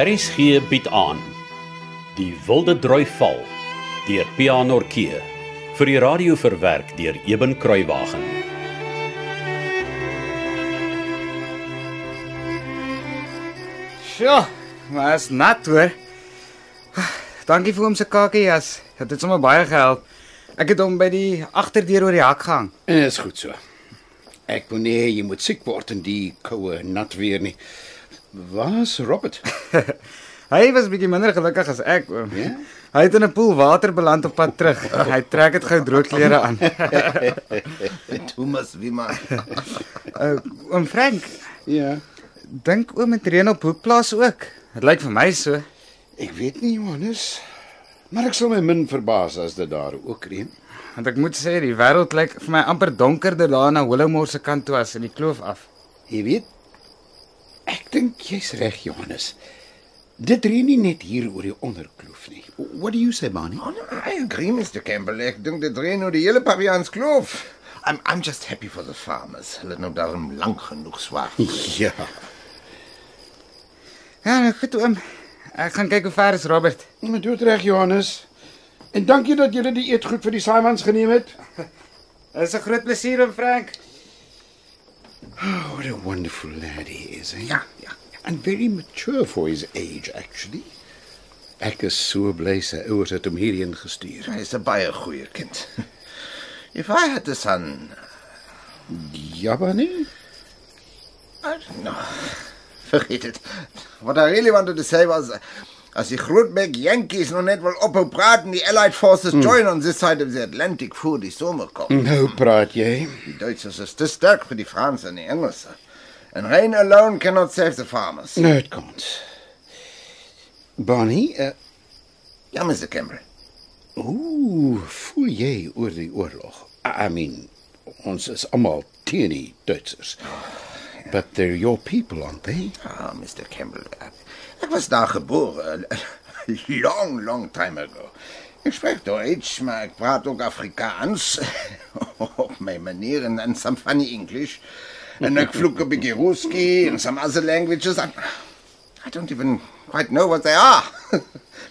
RSG bied aan Die Wilde Droi Val deur Pianorkee vir die radio verwerk deur Eben Kruiwagen. Ja, maar is nat hoor. Dankie vir hom se kakejas. Dit het sommer baie gehelp. Ek het hom by die agterdeur oor die hak gehang. En is goed so. Ek nie hê jy moet siek word in die koue nat weer nie. Waar's Robert? Hy was bietjie minder gelukkig as ek. oom. Ja? Hy het in 'n poel water beland op pad terug. Hy trek dit gou droë klere aan. Thomas Wieman. Uh, oom Frank, Ja. dink oom het reën op Hoekplaas ook. Dit lyk vir my so. Ek weet nie, Johannes. Maar ek sal my min verbaas as dit daar ook reën. Want ek moet sê die wêreld lyk vir my amper donkerder daar na Willowmore se kant toe as in die kloof af. Jy weet, dink jy's reg, Johannes. Dit reën nie net hier oor die onderkloof nie. What do you say, Barney? Oh, no, I agree, Mr. Campbell. Ek dink dit reën oor die hele Pavians kloof. I'm I'm just happy for the farmers. Hulle het nou daarom lank genoeg swaar. Ja. Ja, nou goed oom. Ek gaan kyk hoe ver is Robert. Maar dood reg, Johannes. En dankie dat jy die eetgoed vir die Simons geneem het. Dit is 'n groot plesier oom Frank. Oh, what a wonderful lad he is. Eh? Ja, ja. And very mature for his age, actually. Ek is so bly sy ouers het hom hierheen gestuur. Hy is 'n baie goeie kind. If I had a son, Ja, Barney? I don't know. Forget it. What I really wanted to say was as die Grootbek Yankees nog net wil ophou praat en die Allied forces join on this side of the Atlantic voor die somer kom. Nou praat jy. Die Duitsers is te sterk vir die Franse en die Engelse. And rain alone cannot save the farmers. No, it can't. Barney, uh, Ja, Mr. Campbell. hoe voel jy oor die oorlog? I mean, ons is almal teen die Duitsers. But they're your people, aren't they? Ah, Mr. Campbell. Ek was daar gebore. Long, long time ago. Ik spreek Duits, maar ik praat ook Afrikaans. Op mijn manier en, en some funny English. En ik vloek een beetje Ruski and some other languages. I, I don't even quite know what they are.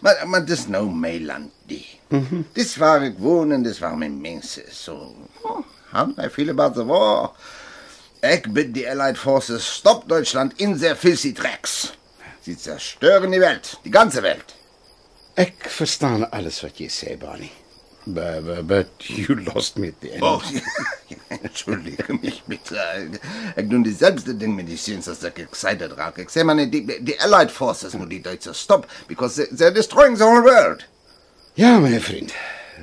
maar, maar dit is nou mijn land, die. Dit is waar ik woon en dit is. So, oh, how do I feel about the war? Ik bid die Allied Forces, stop Deutschland in their filthy tracks. Sie zerstören die Welt, die ganze Welt. Ek verstaan alles wat jy sê, Barney. But, but, but you lost me at the end. Oh, entschuldige mich bitte. Ik doe diezelfde ding met die sinds als ik excited raak. Ik zeg maar niet, die, die Allied Forces moet die Duitsers stop, because they, they're destroying the whole world. Ja, my vriend.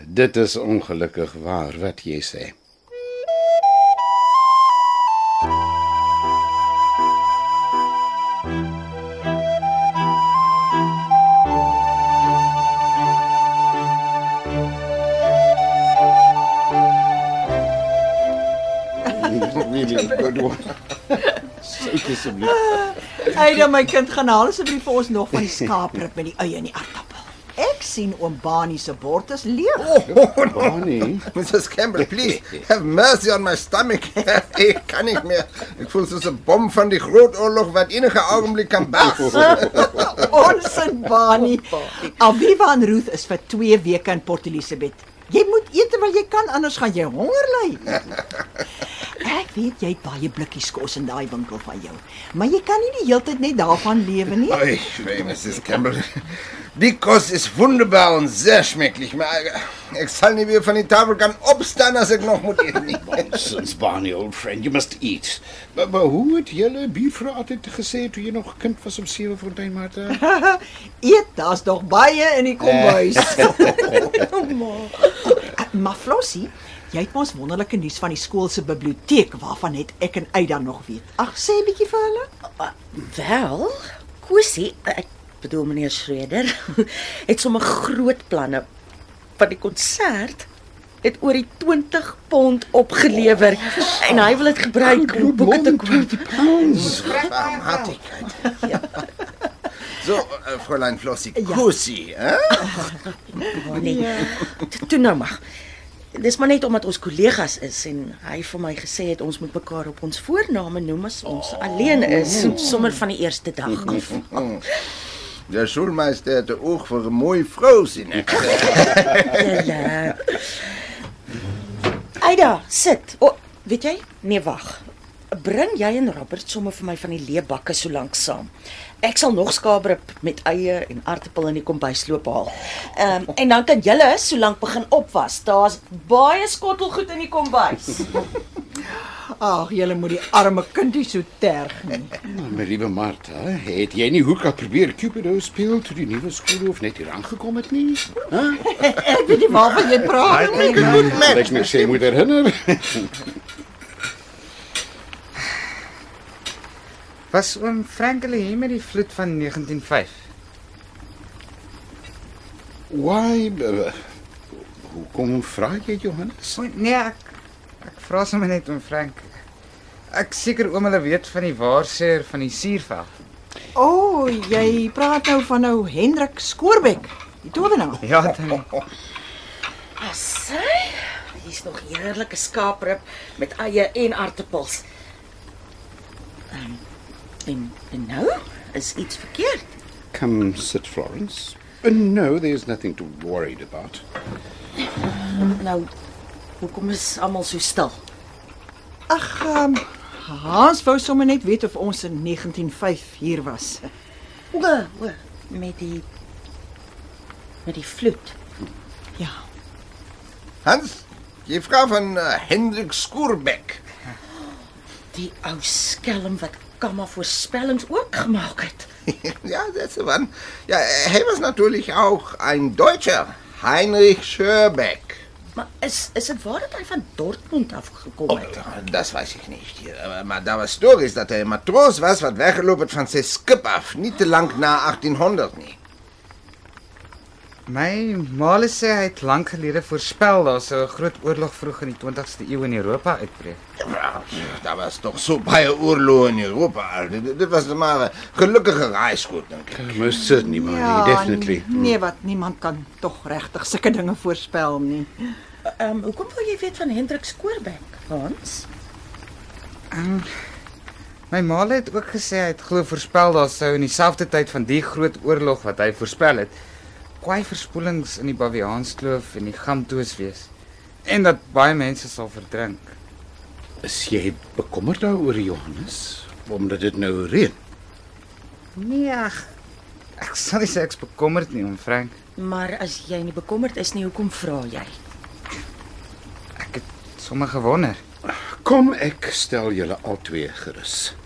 Dit is ongelukkig waar wat jy sê. Really good one. Sout asseblief. Eida my kind gaan haal asseblief vir ons nog van die skaaprib met die eie en die aardappel. Ek sien oom Bani se bord is leeg. Barney. Mrs. Campbell, please, have mercy on my stomach. ik kan niet meer. Ik voel soos 'n bom van die grootoorlog wat enige oogenblik kan bars. ons en Bani. Aviva en Ruth is vir 2 weke in Port Elizabeth. Jy moet eet terwyl jy kan anders gaan jy honger ly. Ek weet jy het baie blikkies kos in daai winkel van jou, maar jy kan nie die hele tyd net daarvan lewe nie. Oi, weh, Mrs. Campbell. Die Kost ist wunderbar und sehr schmecklich. Maar ik zal niet weer van die tafel kan opstaan als ik nog moet eten. Nonsense, Barney, old friend, you must eat. Maar, maar hoe het julle buurvrou altyd gesê toe jy nog 'n kind was op Sewefontein, Martha? Eet, daar's nog baie in die kombuis. maar Flossie, jy het mos wonderlike nuus van die skool se biblioteek waarvan net ek en Eida nog weet. Ag, sê 'n bietjie vir hulle. Wel, Kosie, ek bedoel meneer Schreder, het sommer groot planne van die konsert het oor die 20 pond opgelewer en hy wil dit gebruik om boeke te koop. Barmhartigkeit. So, äh, Fräulein Flossi, Ja. Kussi, hè? Nee. Toe nou maar. Dis maar net omdat ons kollegas is en hy vir my gesê het ons moet mekaar op ons voorname noem as ons alleen is, sommer van die eerste dag af. Der Schulmeister het 'n oog vir 'n mooi vrou sien ek. Julle. Aida, sit. O, weet jy? Nee, wag. Bring jy en Robert sommer vir my van die leebakke so lank saam. Ek sal nog skaapbrip met eie en aartappel in die kombuisloop haal. Ehm um, en dan kan julle so lank begin opwas. Daar's baie skottelgoed in die kombuis. Ag, julle moet die arme kindie so terg nie. My liewe Martha, het jy nie hoe kan probeer Cupido speel toe die nuwe skoolhoof net hier aangekom het nie? Ek weet nie waarvan jy praat nie. Ek net sê moet herinner. Was oom Frank hulle hier met die vloed van 1905? Why? Uh, hoekom vra jy Johannes? O, nee, ek ek vra sommer net oom Frank. Ek seker oom hulle weet van die waarseer van die suurveld. O, oh, jy praat nou van nou Hendrik Skoorbek, die towenaar. Ja, dan Asai. Hier's nog heerlike skaaprib met eie en aartappels. Ehm en, en nou is iets verkeerd. Come sit Florence. Uh, no, there's nothing to worried about. Nou hoekom is almal so stil? Ag, um, Hans wou sommer net weet of ons in 1905 hier was. O, o, met die met die vloed. Ja. Hans, jy vra van uh, Hendrik Skoerbek. Die ou skelm wat Kamma voorspellings ook gemaak het. ja, das war. Ja, er was natürlich auch ein Deutscher, Heinrich Schörbeck. Maar is is dit waar dat hy van Dortmund af gekom Oh, het? das weiß ich nicht. Aber, maar da was Stories, dat hij een matroos was wat weggelopen het van zijn skip af. Niet te lang na 1800 nie. My ma sê hy het lank gelede voorspel daar sou 'n groot oorlog vroeg in die 20ste eeu in Europa uitbreek. Ja, daar was toch zo baie oorlogen in Europa. Dit, dit was maar een gelukkige reisgoed, denk ik. Most certainly, Marnie, definitely. Nee, wat niemand kan tog regtig sulke dinge voorspel nie. Ehm um, hoekom wil jy weet van Hendrik Skoorbek, Hans? My ma het ook gesê hy het glo voorspel daar sou in dieselfde tyd van die groot oorlog wat hy voorspel het, kwai verspoelings in die Baviaanskloof en die Gamtoos wees en dat baie mense sal verdrink. Is jy bekommerd daaroor Johannes omdat dit nou reën? Nee, ag, ek sal nie sê ek's bekommerd nie, om Frank. Maar as jy nie bekommerd is nie, hoekom vra jy? Ek het sommer gewonder. Kom ek stel julle albei gerus.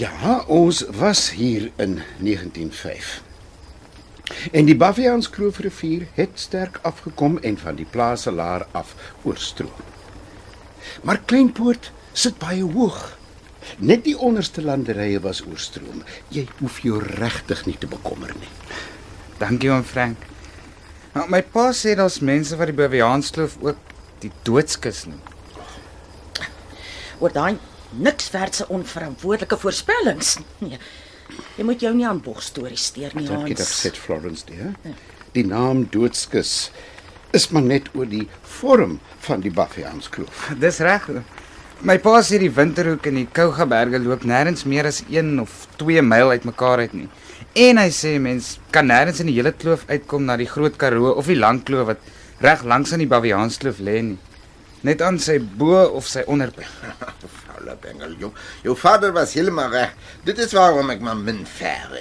Ja, ons was hier in 1905. En die Baviaans Kloofrivier het sterk afgekom en van die plase laer af oorstroom. Maar Kleinpoort sit baie hoog. Net die onderste landerye was oorstroom. Jy hoef jou regtig nie te bekommer nie. Dankie oom Frank. Nou, my pa sê daar's mense wat die Baviaanskloof ook die doodskus noem. Oor daai niks werdse onverantwoordelike voorspellings. Nee. Jy moet jou nie aan bogstories steur nie, Dankie dat Hans. sê Florence die. Die naam doodskus is maar net oor die vorm van die Baviaans kloof. Dis reg. My pa sê die Winterhoek en die Kougaberge loop nêrens meer as 1 of 2 myl uitmekaar uit nie. En hy sê mens kan nêrens in die hele kloof uitkom na die Groot Karoo of die Lang Kloof wat reg langs aan die Baviaanskloof lê nie. Net aan sy bo of sy onderpunt. Fauler Bengel, jou, jou vader was helemaal recht. Dit is waarom ik maar min verre.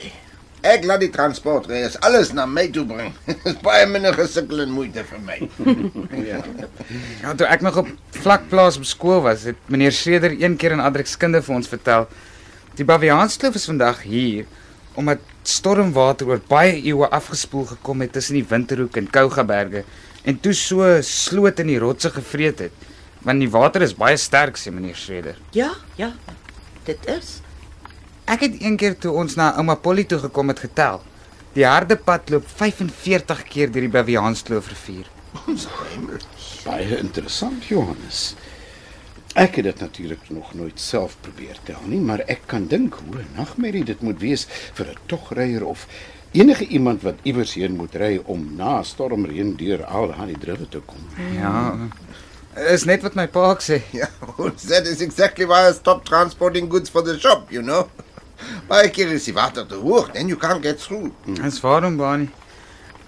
Ik laat die transportreis alles naar mij toe brengen. Het is baie minder gesukkel en moeite voor mij. Ja, toe ek nog op vlakplaas op skool was, het meneer Schreder een keer in Adrikskunde vir ons vertel. Die Baviaanskloof is vandag hier omdat stormwater oor baie eeue afgespoel gekom het tussen die Winterhoek en Kougaberge en toe so sloot in die rotse gevreet het. Want die water is baie sterk, sê meneer Schreder. Ja, ja. Dit is. Ek het een keer toe ons na ouma Polly toe gekom het getel. Die harde pad loop 45 keer deur die Baviaanskloof rivier. Baie interessant, Johannes. Ek het dit natuurlik nog nooit self probeer tel nie, maar ek kan dink hoe 'n nagmerrie dit moet wees vir 'n togryer of enige iemand wat iewers heen moet ry om na stormreën deur al daardie drive te kom. Ja. Is net wat my pa sê. Yeah, that is exactly why I stopped transporting goods for the shop, you know. Baie keer is die water te hoog and you can't get through. Dis waarom Bani.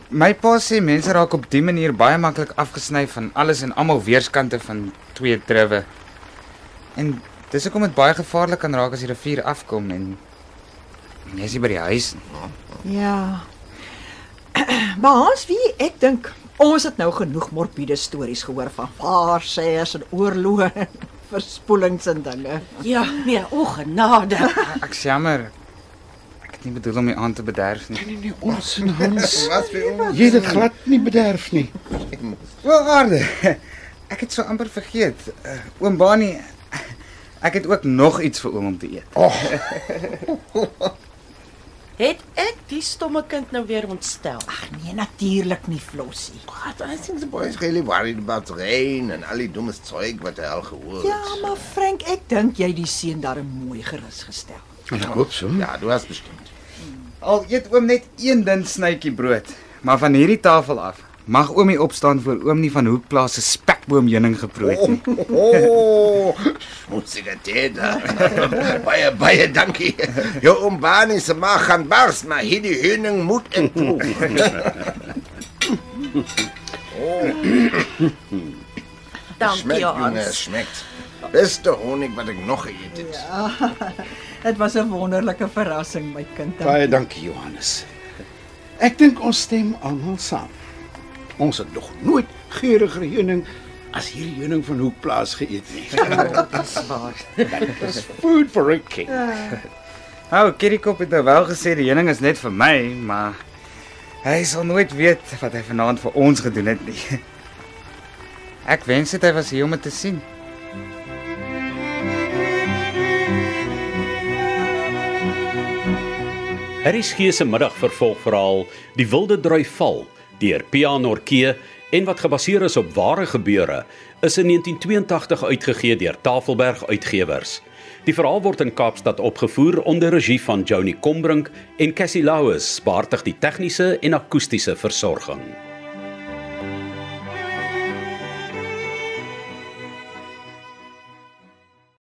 My pa sê mense raak op die manier baie maklik afgesny van alles en almal weerskante van twee druwe. En dis hoekom dit baie gevaarlik kan raak as die rivier afkom en jy is nie by die huis nie. Ja. Maar Hans, wie ek dink ons het nou genoeg morbiede stories gehoor van waarsêers en oorloë, en verspoelings en dinge. Ja, nee, o genade. Ek jammer. Ek het nie bedoel om jou aan te bederf nie. Nee nee, ons en Hans. Wat vir ons? Jy het dit glad nie bederf nie. Wel aarde. Ek het so amper vergeet. Uh, oom Bani, ek het ook nog iets vir oom om te eet. Het ek die stomme kind nou weer ontstel? Ag nee, natuurlik nie Flossie. God, I think the boys really worried about rain and al die domme zeug wat hy al gehoor het. Ja, maar Frank, ek dink jy die seun daar mooi gerus gestel. Ek hoop so. Ja, du hast bestimmt. Al eet oom net een dun snytjie brood, maar van hierdie tafel af mag oomie opstaan voor oom nie van Hoekplaas se spekboom heuning geproe het nie. Oh, smutsige Täter. baie, baie dankie. Jou ombani se maag gaan bars, maar hierdie heuning moet inproef. Dankie, Schmeckt, Junge, Hans. schmeckt. Beste honing wat ek nog geëet het. Dit was 'n wonderlike verrassing, my kind. Baie dankie Johannes. Ek dink ons stem almal saam. Ons het nog nooit geurige heuning as hierdie heuning van Hoekplaas geëet nie. Dis waar. Dis food for a king. Ou, Kirikop het nou wel gesê die heuning is net vir my, maar hy sal nooit weet wat hy vanaand vir ons gedoen het nie. Ek wens dit hy was hier om dit te sien. Harris gee se middag vervolgverhaal Die Wilde Drui Val deur Pian Norkee en wat gebaseer is op ware gebeure is in 1982 uitgegee deur Tafelberg Uitgewers. Die verhaal word in Kaapstad opgevoer onder regie van Joni Combrink en Cassie Louws, behartig die tegniese en akoestiese versorging.